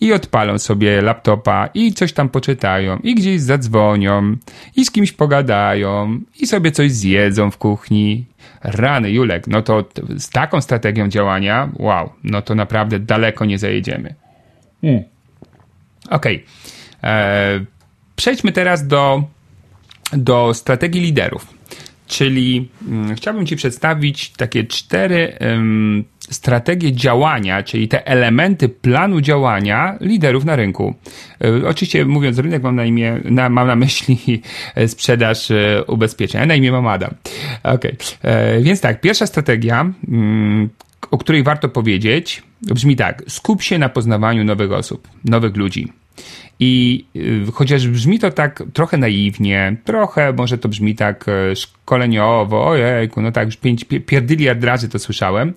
i odpalą sobie laptopa, i coś tam poczytają, i gdzieś zadzwonią, i z kimś pogadają, i sobie coś zjedzą w kuchni. Rany, Julek, no to z taką strategią działania, wow, no to naprawdę daleko nie zajedziemy. Mm. Okej. Okay. E, przejdźmy teraz do, do strategii liderów. Czyli um, chciałbym Ci przedstawić takie cztery strategie działania, czyli te elementy planu działania liderów na rynku. Um, oczywiście mówiąc rynek mam na imię, na, mam na myśli sprzedaż e, ubezpieczeń, na imię mam Adam. Okay. E, więc tak, pierwsza strategia, mm, o której warto powiedzieć, brzmi tak: skup się na poznawaniu nowych osób, nowych ludzi. I y, chociaż brzmi to tak trochę naiwnie, trochę może to brzmi tak e, szkoleniowo, ojejku, no tak, już pięć, pierdyliard razy to słyszałem,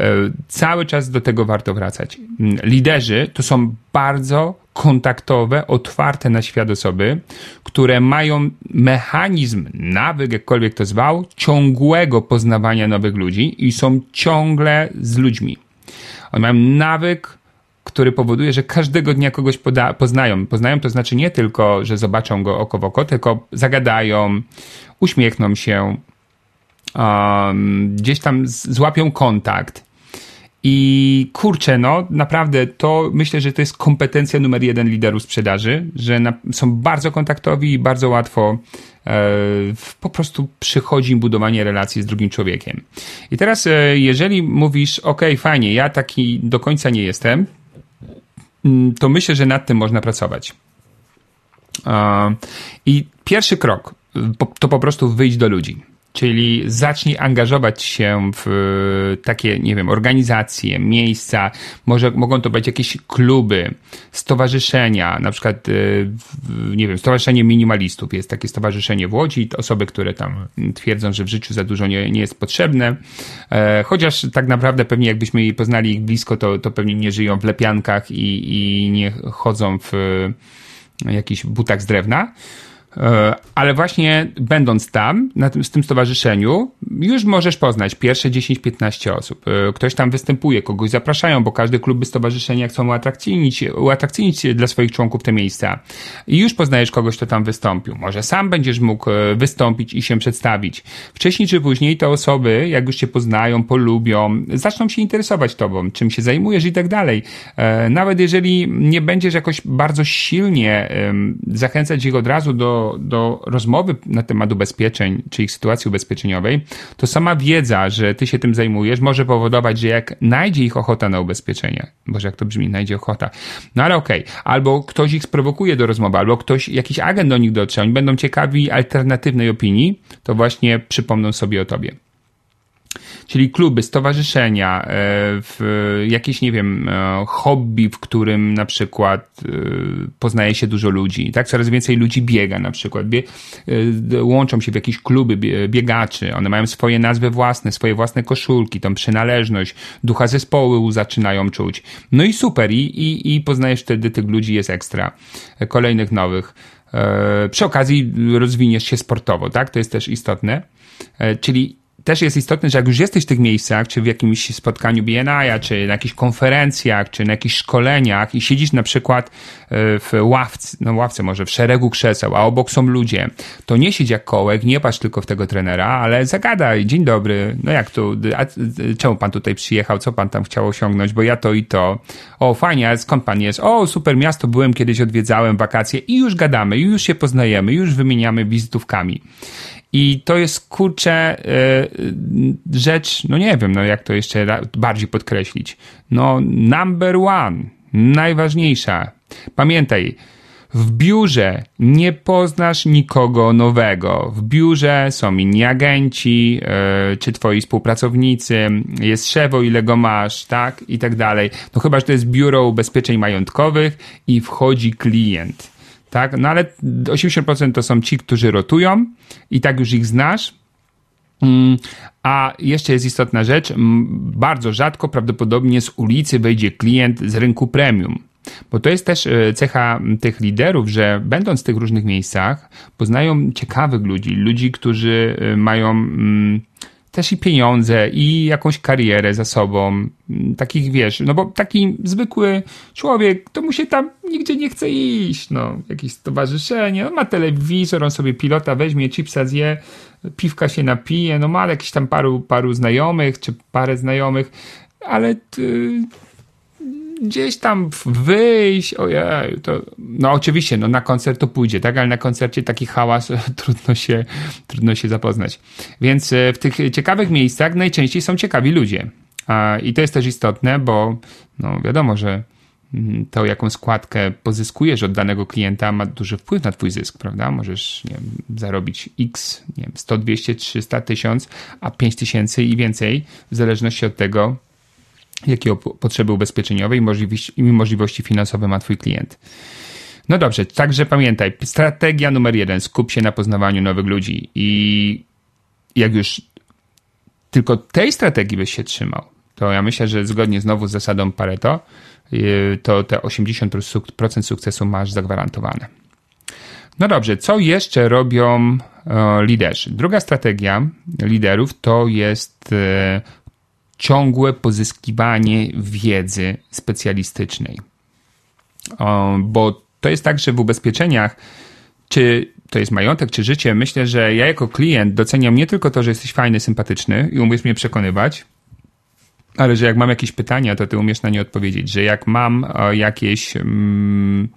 e, cały czas do tego warto wracać. Mm, liderzy to są bardzo kontaktowe, otwarte na świat osoby, które mają mechanizm, nawyk, jakkolwiek to zwał, ciągłego poznawania nowych ludzi i są ciągle z ludźmi. Oni mają nawyk który powoduje, że każdego dnia kogoś poda, poznają. Poznają to znaczy nie tylko, że zobaczą go oko w oko, tylko zagadają, uśmiechną się, um, gdzieś tam złapią kontakt. I kurczę, no naprawdę to myślę, że to jest kompetencja numer jeden liderów sprzedaży, że na, są bardzo kontaktowi i bardzo łatwo e, po prostu przychodzi im budowanie relacji z drugim człowiekiem. I teraz, e, jeżeli mówisz, ok, fajnie, ja taki do końca nie jestem, to myślę, że nad tym można pracować. I pierwszy krok to po prostu wyjść do ludzi. Czyli zacznij angażować się w takie, nie wiem, organizacje, miejsca, może mogą to być jakieś kluby, stowarzyszenia, na przykład, y, nie wiem, Stowarzyszenie Minimalistów. Jest takie stowarzyszenie w Łodzi, osoby, które tam twierdzą, że w życiu za dużo nie, nie jest potrzebne, e, chociaż tak naprawdę pewnie jakbyśmy poznali ich blisko, to, to pewnie nie żyją w lepiankach i, i nie chodzą w jakichś butach z drewna. E, ale właśnie będąc tam, na tym, tym stowarzyszeniu, już możesz poznać pierwsze 10-15 osób. E, ktoś tam występuje, kogoś zapraszają, bo każdy klub, stowarzyszenia chcą uatrakcyjnić, uatrakcyjnić dla swoich członków te miejsca. I już poznajesz kogoś, kto tam wystąpił. Może sam będziesz mógł e, wystąpić i się przedstawić. Wcześniej czy później te osoby, jak już cię poznają, polubią, zaczną się interesować tobą, czym się zajmujesz i tak dalej. Nawet jeżeli nie będziesz jakoś bardzo silnie zachęcać ich od razu do do, rozmowy na temat ubezpieczeń, czy ich sytuacji ubezpieczeniowej, to sama wiedza, że ty się tym zajmujesz, może powodować, że jak najdzie ich ochota na ubezpieczenie, boże jak to brzmi, najdzie ochota, no ale okej, okay. albo ktoś ich sprowokuje do rozmowy, albo ktoś, jakiś agent do nich dotrze, oni będą ciekawi alternatywnej opinii, to właśnie przypomną sobie o tobie czyli kluby, stowarzyszenia, w jakieś, nie wiem, e, hobby, w którym na przykład e, poznaje się dużo ludzi, tak? Coraz więcej ludzi biega na przykład, Bie, e, łączą się w jakieś kluby biegaczy, one mają swoje nazwy własne, swoje własne koszulki, tą przynależność, ducha zespołu zaczynają czuć. No i super, i, i, i poznajesz wtedy tych ludzi, jest ekstra. Kolejnych nowych. Przy okazji rozwiniesz się sportowo, tak? To jest też istotne. Czyli też jest istotne, że jak już jesteś w tych miejscach, czy w jakimś spotkaniu BNI, czy na jakichś konferencjach, czy na jakichś szkoleniach i siedzisz na przykład e, w ławce, no ławce może, w szeregu krzeseł, a obok są ludzie, to nie siedź jak kołek, nie patrz tylko w tego trenera, ale zagadaj, dzień dobry, no jak tu, a czemu pan tutaj przyjechał, co pan tam chciał osiągnąć, bo ja to i to, o fajnie, a skąd pan jest, o super miasto, byłem kiedyś, odwiedzałem wakacje i już gadamy, już się poznajemy, już wymieniamy wizytówkami. I to jest kurczę yy, rzecz, no nie wiem, no jak to jeszcze bardziej podkreślić. No, number one, najważniejsza. Pamiętaj, w biurze nie poznasz nikogo nowego. W biurze są inni agenci, yy, czy twoi współpracownicy, jest szef, o ile go masz, tak? I tak dalej. No chyba, że to jest biuro ubezpieczeń majątkowych i wchodzi klient tak? No ale 80% to są ci, którzy rotują i tak już ich znasz. Mm, a jeszcze jest istotna rzecz, bardzo rzadko prawdopodobnie z ulicy wejdzie klient z rynku premium. Bo to jest też e, cecha tych liderów, że będąc w tych różnych miejscach, poznają ciekawych ludzi, ludzi, którzy e, mają mm, też i pieniądze, i jakąś karierę za sobą. Takich wiesz, no bo taki zwykły człowiek, to mu się tam nigdzie nie chce iść. No, jakieś stowarzyszenie, on ma telewizor, on sobie pilota weźmie, chipsa zje, piwka się napije, no ma jakiś tam paru, paru znajomych, czy parę znajomych, ale gdzieś tam wyjść, ojej, to, no oczywiście, no na koncert to pójdzie, tak, ale na koncercie taki hałas trudno się, trudno się zapoznać. Więc e, w tych ciekawych miejscach najczęściej są ciekawi ludzie. I to jest też istotne, bo no wiadomo, że mm, to, jaką składkę pozyskujesz od danego klienta, ma duży wpływ na Twój zysk, prawda? Możesz nie wiem, zarobić x, nie wiem, 100, 200, 300, 1000, a 5000 i więcej, w zależności od tego, jakie potrzeby ubezpieczeniowe i możliwości, finansowe ma Twój klient. No dobrze, także pamiętaj, strategia numer jeden, skup się na poznawaniu nowych ludzi i jak już tylko tej strategii byś się trzymał, to ja myślę, że zgodnie znowu z zasadą Pareto, y, to te 80% sukcesu masz zagwarantowane. No dobrze, co jeszcze robią liderzy? Druga strategia liderów to jest e, ciągłe pozyskiwanie wiedzy specjalistycznej. Bo to jest tak, że w ubezpieczeniach, czy to jest majątek, czy życie, myślę, że ja jako klient doceniam nie tylko to, że jesteś fajny, sympatyczny i umiesz mnie przekonywać, ale że jak mam jakieś pytania, to ty umiesz na nie odpowiedzieć, że jak mam e, jakieś. Mm,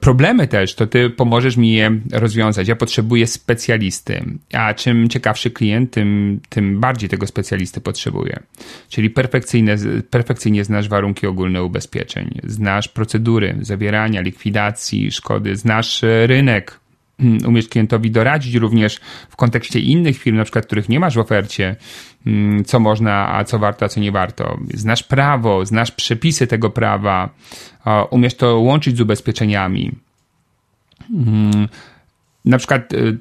problemy też, to ty pomożesz mi je rozwiązać. Ja potrzebuję specjalisty, a czym ciekawszy klient, tym, tym bardziej tego specjalisty potrzebuję. Czyli perfekcyjne, perfekcyjnie znasz warunki ogólne ubezpieczeń, znasz procedury zawierania, likwidacji szkody, znasz rynek, Hmm, umiesz klientowi doradzić również w kontekście innych firm, na przykład których nie masz w ofercie, hmm, co można, a co warto, a co nie warto. Znasz prawo, znasz przepisy tego prawa, umiesz to łączyć z ubezpieczeniami. Hmm, na przykład y,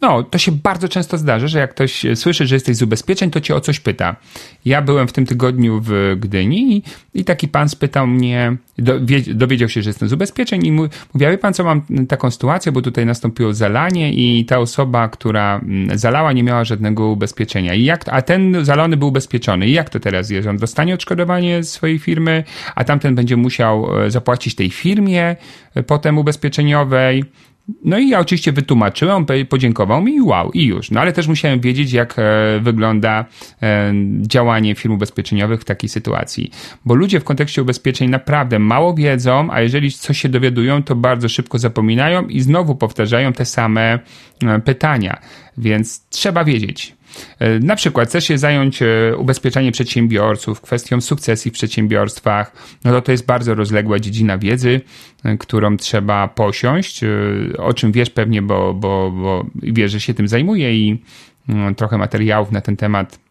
no, to się bardzo często zdarza, że jak ktoś słyszy, że jesteś z ubezpieczeń, to cię o coś pyta. Ja byłem w tym tygodniu w Gdyni i, i taki pan spytał mnie, dowiedział się, że jestem z ubezpieczeń i mówi, wie pan co, mam taką sytuację, bo tutaj nastąpiło zalanie i ta osoba, która mm, zalała, nie miała żadnego ubezpieczenia. I jak, a ten zalony był ubezpieczony. I jak to teraz jest? On dostanie odszkodowanie swojej firmy, a tamten będzie musiał e, zapłacić tej firmie e, potem ubezpieczeniowej. No i ja oczywiście wytłumaczyłem, podziękował mi i wow, i już. No ale też musiałem wiedzieć, jak e, wygląda e, działanie firm ubezpieczeniowych w takiej sytuacji. Bo ludzie w kontekście ubezpieczeń naprawdę mało wiedzą, a jeżeli coś się dowiadują, to bardzo szybko zapominają i znowu powtarzają te same e, pytania. Więc trzeba wiedzieć. E, na przykład chcesz się zająć e, ubezpieczaniem przedsiębiorców, kwestią sukcesji w przedsiębiorstwach, no to to jest bardzo rozległa dziedzina wiedzy, e, którą trzeba posiąść, o czym wiesz pewnie, bo, bo, bo wiesz, że się tym zajmuje i mm, trochę materiałów na ten temat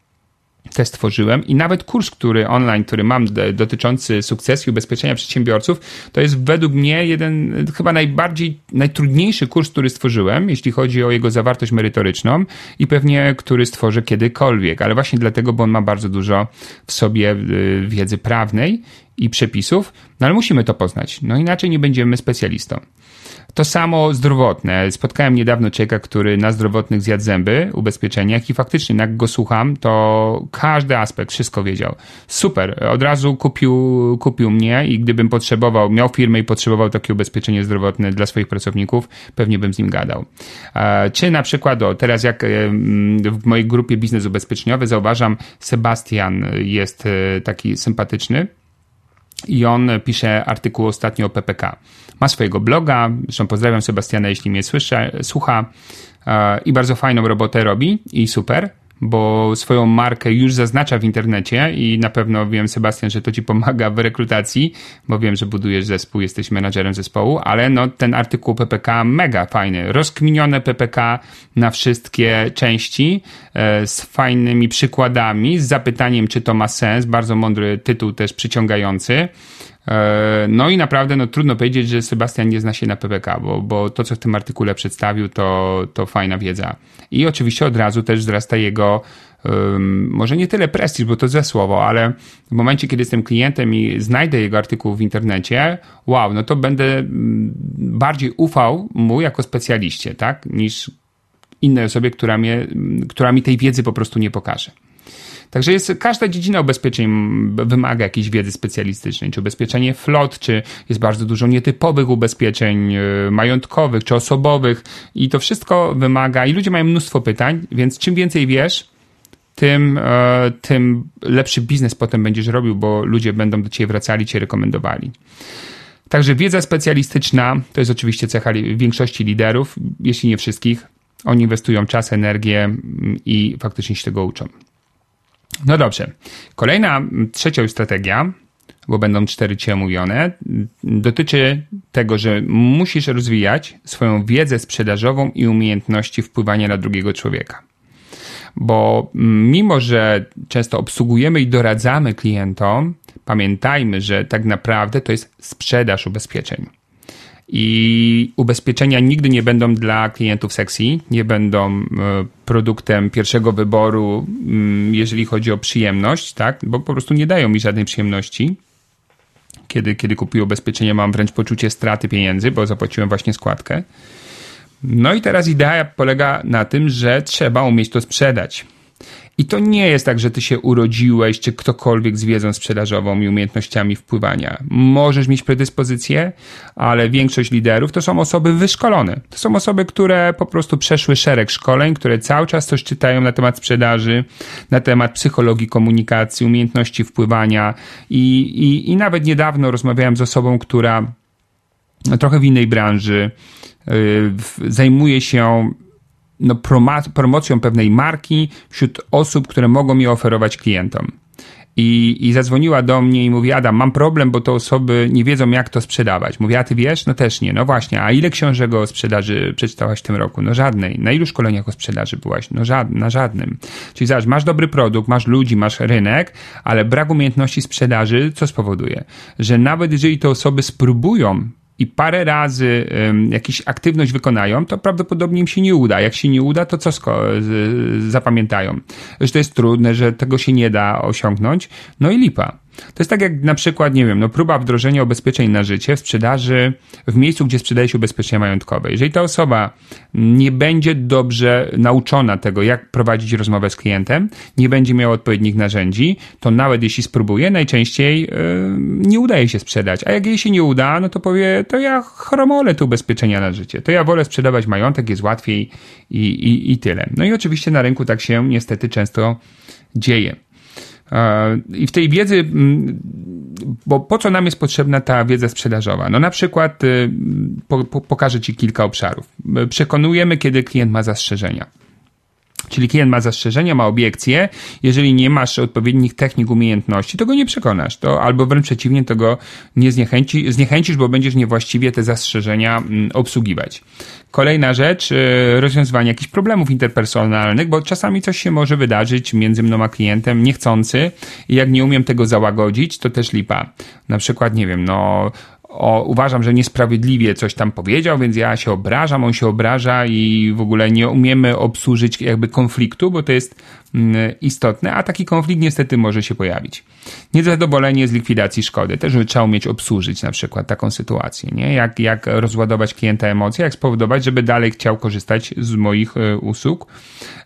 też stworzyłem. I nawet kurs, który online, który mam dotyczący sukcesji ubezpieczenia przedsiębiorców, to jest według mnie jeden chyba najbardziej, najtrudniejszy kurs, który stworzyłem, jeśli chodzi o jego zawartość merytoryczną i pewnie, który stworzę kiedykolwiek, ale właśnie dlatego, bo on ma bardzo dużo w sobie y, wiedzy prawnej i przepisów, no ale musimy to poznać, no inaczej nie będziemy specjalistą. To samo zdrowotne. Spotkałem niedawno człowieka, który na zdrowotnych zjadł zęby, ubezpieczeniach i faktycznie jak go słucham, to każdy aspekt, wszystko wiedział. Super. Od razu kupił, kupił mnie i gdybym potrzebował, miał firmę i potrzebował takie ubezpieczenie zdrowotne dla swoich pracowników, pewnie bym z nim gadał. E, czy na przykład, o, teraz jak e, w mojej grupie biznes ubezpieczeniowy zauważam, Sebastian jest e, taki sympatyczny, i on pisze artykuł ostatnio o PPK. Ma swojego bloga, zresztą pozdrawiam Sebastiana, jeśli mnie słyszy, słucha e, i bardzo fajną robotę robi i super bo swoją markę już zaznacza w internecie i na pewno wiem, Sebastian, że to ci pomaga w rekrutacji, bo wiem, że budujesz zespół, jesteś menadżerem zespołu, ale no ten artykuł PPK mega fajny, rozkminione PPK na wszystkie części e, z fajnymi przykładami, z zapytaniem, czy to ma sens, bardzo mądry tytuł też przyciągający. E, no i naprawdę no, trudno powiedzieć, że Sebastian nie zna się na PPK, bo, bo to, co w tym artykule przedstawił, to, to fajna wiedza. I oczywiście od razu też wzrasta jego, um, może nie tyle prestiż, bo to ze słowo, ale w momencie, kiedy jestem klientem i znajdę jego artykuł w internecie, wow, no to będę mm, bardziej ufał mu jako specjaliście, tak, niż innej osobie, która, mnie, która mi tej wiedzy po prostu nie pokaże. Także jest, każda dziedzina ubezpieczeń wymaga jakiejś wiedzy specjalistycznej, czy ubezpieczenie flot, czy jest bardzo dużo nietypowych ubezpieczeń e, majątkowych, czy osobowych i to wszystko wymaga, i ludzie mają mnóstwo pytań, więc czym więcej wiesz, tym, e, tym lepszy biznes potem będziesz robił, bo ludzie będą do ciebie wracali, cię rekomendowali. Także wiedza specjalistyczna to jest oczywiście cecha większości liderów, jeśli nie wszystkich. Oni inwestują czas, energię i faktycznie się tego uczą. No dobrze. Kolejna, trzecia już strategia, bo będą cztery cię omówione, dotyczy tego, że musisz rozwijać swoją wiedzę sprzedażową i umiejętności wpływania na drugiego człowieka. Bo mimo, że często obsługujemy i doradzamy klientom, pamiętajmy, że tak naprawdę to jest sprzedaż ubezpieczeń i ubezpieczenia nigdy nie będą dla klientów sexy, nie będą e, produktem pierwszego wyboru, mm, jeżeli chodzi o przyjemność, tak? Bo po prostu nie dają mi żadnej przyjemności. Kiedy, kiedy kupuję ubezpieczenie, mam wręcz poczucie straty pieniędzy, bo zapłaciłem właśnie składkę. No i teraz idea polega na tym, że trzeba umieć to sprzedać. I to nie jest tak, że ty się urodziłeś, czy ktokolwiek z wiedzą sprzedażową i umiejętnościami wpływania. Możesz mieć predyspozycję, ale większość liderów to są osoby wyszkolone. To są osoby, które po prostu przeszły szereg szkoleń, które cały czas coś czytają na temat sprzedaży, na temat psychologii komunikacji, umiejętności wpływania i, i, i nawet niedawno rozmawiałem z osobą, która trochę w innej branży yy, zajmuje się no, promocją pewnej marki wśród osób, które mogą je oferować klientom. I, I zadzwoniła do mnie i mówi: Adam, mam problem, bo te osoby nie wiedzą, jak to sprzedawać. Mówię: A ty wiesz? No też nie. No właśnie, a ile książek o sprzedaży przeczytałaś w tym roku? No żadnej. Na ilu szkoleniach o sprzedaży byłaś? No żad, na żadnym. Czyli zobacz, masz dobry produkt, masz ludzi, masz rynek, ale brak umiejętności sprzedaży co spowoduje? Że nawet jeżeli te osoby spróbują i parę razy um, jakąś aktywność wykonają, to prawdopodobnie im się nie uda. Jak się nie uda, to co zapamiętają? Że to jest trudne, że tego się nie da osiągnąć. No i lipa. To jest tak jak na przykład, nie wiem, no próba wdrożenia ubezpieczeń na życie w sprzedaży w miejscu, gdzie sprzedaje się ubezpieczenia majątkowe. Jeżeli ta osoba nie będzie dobrze nauczona tego, jak prowadzić rozmowę z klientem, nie będzie miała odpowiednich narzędzi, to nawet jeśli spróbuje, najczęściej yy, nie udaje się sprzedać. A jak jej się nie uda, no to powie, to ja chromolę te ubezpieczenia na życie. To ja wolę sprzedawać majątek, jest łatwiej i, i, i tyle. No i oczywiście na rynku tak się niestety często dzieje. I w tej wiedzy, mm, bo po co nam jest potrzebna ta wiedza sprzedażowa? No na przykład y, po, po, pokażę Ci kilka obszarów. Przekonujemy, kiedy klient ma zastrzeżenia. Czyli klient ma zastrzeżenia, ma obiekcje. Jeżeli nie masz odpowiednich technik, umiejętności, to go nie przekonasz. To albo wręcz przeciwnie, to go nie zniechęci, zniechęcisz, bo będziesz niewłaściwie te zastrzeżenia mm, obsługiwać. Kolejna rzecz, y, rozwiązywanie jakichś problemów interpersonalnych, bo czasami coś się może wydarzyć między mną a klientem niechcący i jak nie umiem tego załagodzić, to też lipa. Na przykład, nie wiem, no o, uważam, że niesprawiedliwie coś tam powiedział, więc ja się obrażam, on się obraża i w ogóle nie umiemy obsłużyć jakby konfliktu, bo to jest istotne, a taki konflikt niestety może się pojawić. Niezadowolenie z likwidacji szkody. Też trzeba umieć obsłużyć na przykład taką sytuację, nie? Jak, jak rozładować klienta emocje, jak spowodować, żeby dalej chciał korzystać z moich e, usług,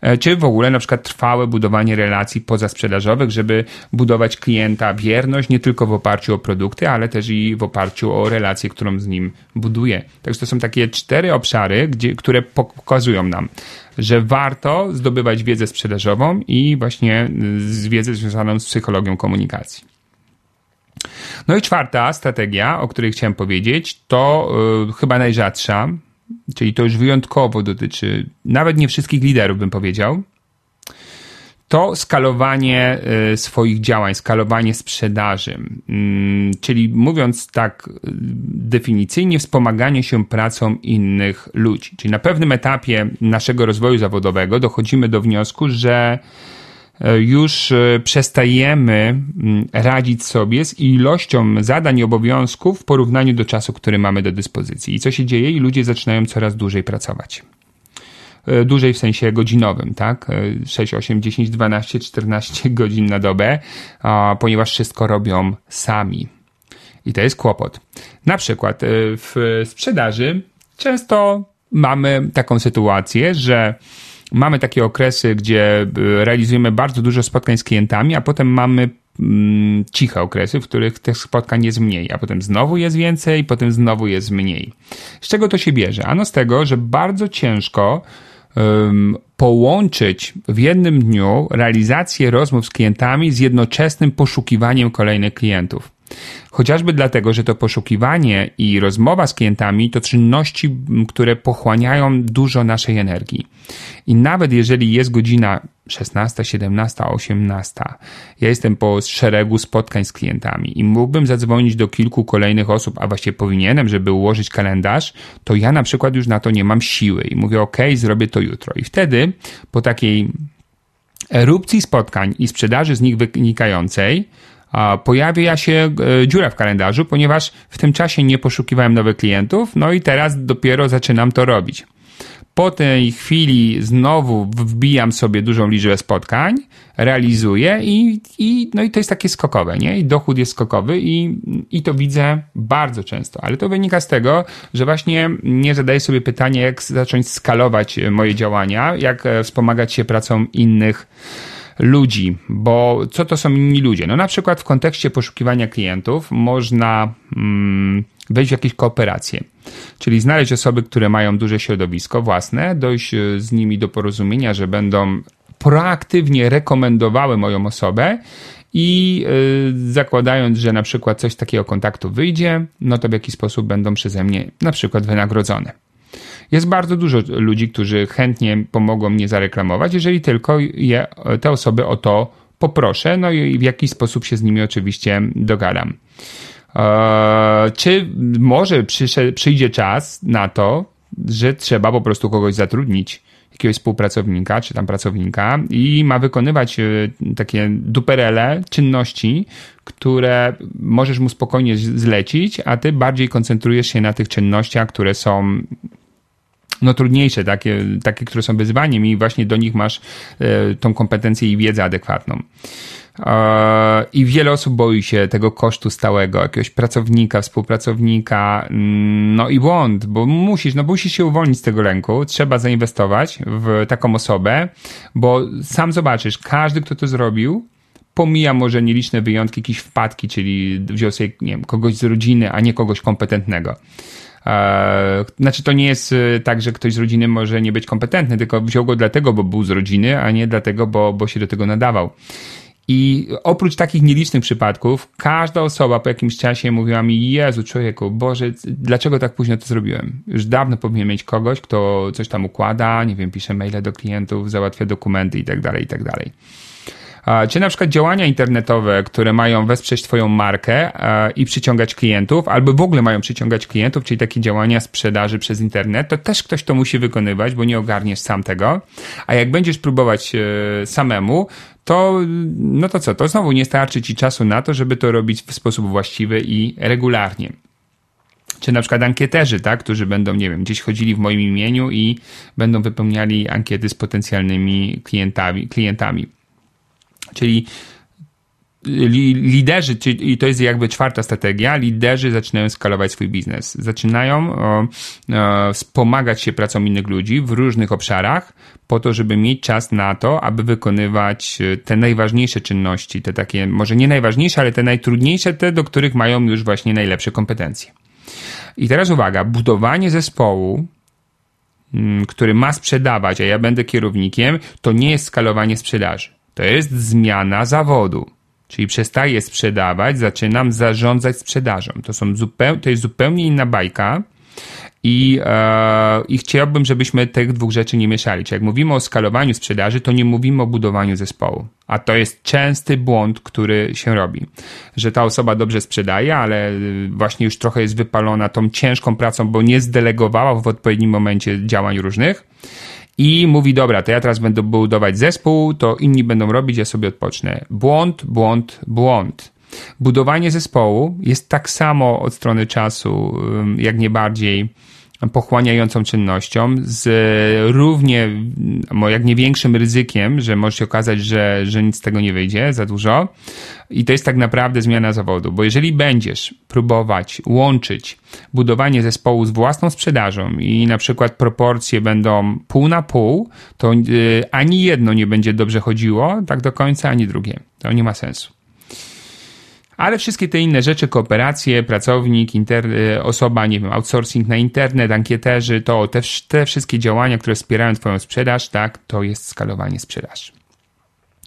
e, czy w ogóle na przykład trwałe budowanie relacji pozasprzedażowych, żeby budować klienta wierność nie tylko w oparciu o produkty, ale też i w oparciu o relację, którą z nim buduje. Także to są takie cztery obszary, gdzie, które pokazują nam, że warto zdobywać wiedzę sprzedażową i właśnie wiedzę związaną z psychologią komunikacji. No i czwarta strategia, o której chciałem powiedzieć, to yy, chyba najrzadsza, czyli to już wyjątkowo dotyczy nawet nie wszystkich liderów, bym powiedział, to skalowanie y, swoich działań, skalowanie sprzedaży. Mm, czyli mówiąc tak y, definicyjnie, wspomaganie się pracą innych ludzi. Czyli na pewnym etapie naszego rozwoju zawodowego dochodzimy do wniosku, że y, już przestajemy mm, radzić sobie z ilością zadań i obowiązków w porównaniu do czasu, który mamy do dyspozycji. I co się dzieje? I ludzie zaczynają coraz dłużej pracować. E, dłużej w sensie godzinowym, tak? 6, 8, 10, 12, 14 godzin na dobę, ponieważ wszystko robią sami. I to jest kłopot. Na przykład e, w sprzedaży często mamy taką sytuację, że mamy takie okresy, gdzie e, realizujemy bardzo dużo spotkań z klientami, a potem mamy mm, ciche okresy, w których tych spotkań jest mniej, a potem znowu jest więcej, potem znowu jest mniej. Z czego to się bierze? Ano z tego, że bardzo ciężko połączyć w jednym dniu realizację rozmów z klientami z jednoczesnym poszukiwaniem kolejnych klientów. Chociażby dlatego, że to poszukiwanie i rozmowa z klientami to czynności, które pochłaniają dużo naszej energii. I nawet jeżeli jest godzina 16, 17, 18, ja jestem po szeregu spotkań z klientami i mógłbym zadzwonić do kilku kolejnych osób, a właściwie powinienem, żeby ułożyć kalendarz, to ja na przykład już na to nie mam siły i mówię, ok, zrobię to jutro. I wtedy po takiej erupcji spotkań i sprzedaży z nich wynikającej, pojawia się e, dziura w kalendarzu, ponieważ w tym czasie nie poszukiwałem nowych klientów, no i teraz dopiero zaczynam to robić. Po tej chwili znowu wbijam sobie dużą liczbę spotkań, realizuję i, i, no i to jest takie skokowe, nie? I dochód jest skokowy i, i to widzę bardzo często. Ale to wynika z tego, że właśnie nie zadaję sobie pytania, jak zacząć skalować moje działania, jak e, wspomagać się pracą innych ludzi, bo co to są inni ludzie? No na przykład w kontekście poszukiwania klientów można mm, wejść w jakieś kooperacje, czyli znaleźć osoby, które mają duże środowisko własne, dojść e, z nimi do porozumienia, że będą proaktywnie rekomendowały moją osobę i yy, zakładając, że na przykład coś takiego kontaktu wyjdzie, no to w jaki sposób będą przeze mnie na przykład wynagrodzone. Jest bardzo dużo ludzi, którzy chętnie pomogą mnie zareklamować, jeżeli tylko je, te osoby o to poproszę, no i w jakiś sposób się z nimi oczywiście dogadam. Eee, czy może przyjdzie czas na to, że trzeba po prostu kogoś zatrudnić jakiegoś współpracownika czy tam pracownika i ma wykonywać e, takie duperele, czynności, które możesz mu spokojnie zlecić, a ty bardziej koncentrujesz się na tych czynnościach, które są no trudniejsze, takie, takie, które są wyzwaniem i właśnie do nich masz e, tą kompetencję i wiedzę adekwatną. E, I wiele osób boi się tego kosztu stałego, jakiegoś pracownika, współpracownika, mm, no i błąd, bo musisz, no musisz się uwolnić z tego lęku, trzeba zainwestować w taką osobę, bo sam zobaczysz, każdy, kto to zrobił, pomija może nieliczne wyjątki, jakieś wpadki, czyli wziął sobie, nie wiem, kogoś z rodziny, a nie kogoś kompetentnego. E, znaczy, to nie jest e, tak, że ktoś z rodziny może nie być kompetentny, tylko wziął go dlatego, bo był z rodziny, a nie dlatego, bo, bo się do tego nadawał. I oprócz takich nielicznych przypadków, każda osoba po jakimś czasie mówiła mi: Jezu, człowieku, Boże, dlaczego tak późno to zrobiłem? Już dawno powinien mieć kogoś, kto coś tam układa, nie wiem, pisze maile do klientów, załatwia dokumenty i tak Czy na przykład działania internetowe, które mają wesprzeć Twoją markę i przyciągać klientów, albo w ogóle mają przyciągać klientów, czyli takie działania sprzedaży przez internet, to też ktoś to musi wykonywać, bo nie ogarniesz sam tego. A jak będziesz próbować e, samemu, to no to co, to znowu nie starczy Ci czasu na to, żeby to robić w sposób właściwy i regularnie czy na przykład ankieterzy, tak, którzy będą, nie wiem, gdzieś chodzili w moim imieniu i będą wypełniali ankiety z potencjalnymi klientami. klientami. Czyli liderzy, i to jest jakby czwarta strategia, liderzy zaczynają skalować swój biznes. Zaczynają o, o, wspomagać się pracą innych ludzi w różnych obszarach, po to, żeby mieć czas na to, aby wykonywać e, te najważniejsze czynności, te takie, może nie najważniejsze, ale te najtrudniejsze, te, do których mają już właśnie najlepsze kompetencje. I teraz uwaga, budowanie zespołu, który ma sprzedawać, a ja będę kierownikiem, to nie jest skalowanie sprzedaży to jest zmiana zawodu. Czyli przestaję sprzedawać, zaczynam zarządzać sprzedażą. To, są zupeł, to jest zupełnie inna bajka. I, e, I chciałbym, żebyśmy tych dwóch rzeczy nie mieszali. Czyli jak mówimy o skalowaniu sprzedaży, to nie mówimy o budowaniu zespołu. A to jest częsty błąd, który się robi. Że ta osoba dobrze sprzedaje, ale właśnie już trochę jest wypalona tą ciężką pracą, bo nie zdelegowała w odpowiednim momencie działań różnych i mówi, dobra, to ja teraz będę budować zespół, to inni będą robić, ja sobie odpocznę. Błąd, błąd, błąd. Budowanie zespołu jest tak samo od strony czasu, jak nie bardziej pochłaniającą czynnością z równie, jak nie większym ryzykiem, że może się okazać, że, że nic z tego nie wyjdzie za dużo. I to jest tak naprawdę zmiana zawodu, bo jeżeli będziesz próbować łączyć budowanie zespołu z własną sprzedażą i na przykład proporcje będą pół na pół, to y, ani jedno nie będzie dobrze chodziło tak do końca, ani drugie. To nie ma sensu ale wszystkie te inne rzeczy, kooperacje, pracownik, inter, y, osoba, nie wiem, outsourcing na internet, ankieterzy, to te, te wszystkie działania, które wspierają Twoją sprzedaż, tak, to jest skalowanie sprzedaży.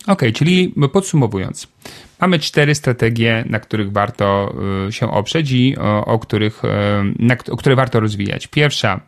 Ok, czyli podsumowując, mamy cztery strategie, na których warto y, się oprzeć i o, o których, y, na, o które warto rozwijać. Pierwsza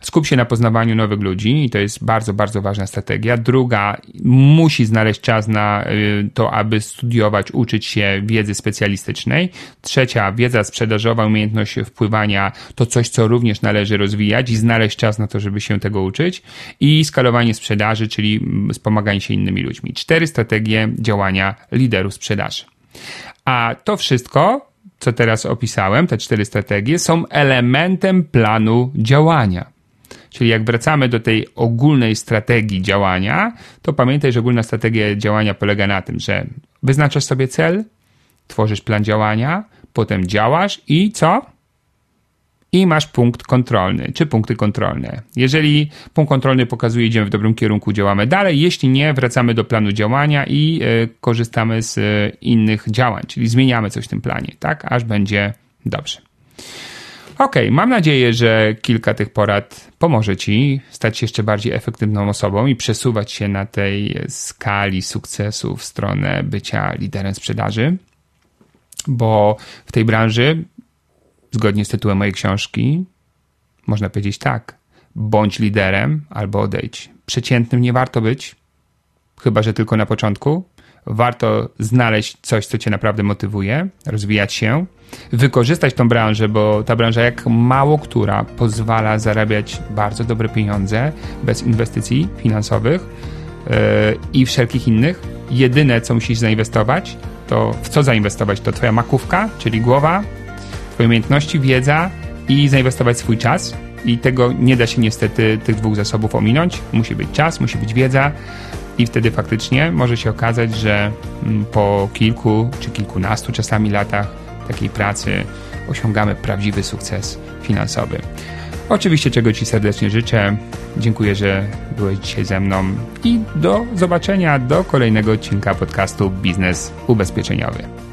Skup się na poznawaniu nowych ludzi i to jest bardzo, bardzo ważna strategia. Druga, musi znaleźć czas na y, to, aby studiować, uczyć się wiedzy specjalistycznej. Trzecia, wiedza sprzedażowa, umiejętność wpływania to coś, co również należy rozwijać i znaleźć czas na to, żeby się tego uczyć. I skalowanie sprzedaży, czyli mm, wspomaganie się innymi ludźmi. Cztery strategie działania liderów sprzedaży. A to wszystko co teraz opisałem, te cztery strategie, są elementem planu działania. Czyli jak wracamy do tej ogólnej strategii działania, to pamiętaj, że ogólna strategia działania polega na tym, że wyznaczasz sobie cel, tworzysz plan działania, potem działasz i co? I masz punkt kontrolny, czy punkty kontrolne. Jeżeli punkt kontrolny pokazuje, idziemy w dobrym kierunku, działamy dalej. Jeśli nie, wracamy do planu działania i y, korzystamy z y, innych działań, czyli zmieniamy coś w tym planie, tak? Aż będzie dobrze. Ok, mam nadzieję, że kilka tych porad pomoże Ci stać się jeszcze bardziej efektywną osobą i przesuwać się na tej skali sukcesu w stronę bycia liderem sprzedaży, bo w tej branży, zgodnie z tytułem mojej książki, można powiedzieć tak: bądź liderem albo odejdź. Przeciętnym nie warto być, chyba że tylko na początku. warto znaleźć coś, co cię naprawdę motywuje, rozwijać się, wykorzystać tą branżę, bo ta branża jak mało która pozwala zarabiać bardzo dobre pieniądze bez inwestycji finansowych yy, i wszelkich innych. Jedyne, co musisz zainwestować, to w co zainwestować? To twoja makówka, czyli głowa, twoje umiejętności, wiedza i zainwestować swój czas. I tego nie da się niestety tych dwóch zasobów ominąć. Musi być czas, musi być wiedza i wtedy faktycznie może się okazać, że mm, po kilku czy kilkunastu czasami latach takiej pracy osiągamy prawdziwy sukces finansowy. Oczywiście, czego Ci serdecznie życzę. Dziękuję, że byłeś dzisiaj ze mną i do zobaczenia do kolejnego odcinka podcastu Biznes Ubezpieczeniowy.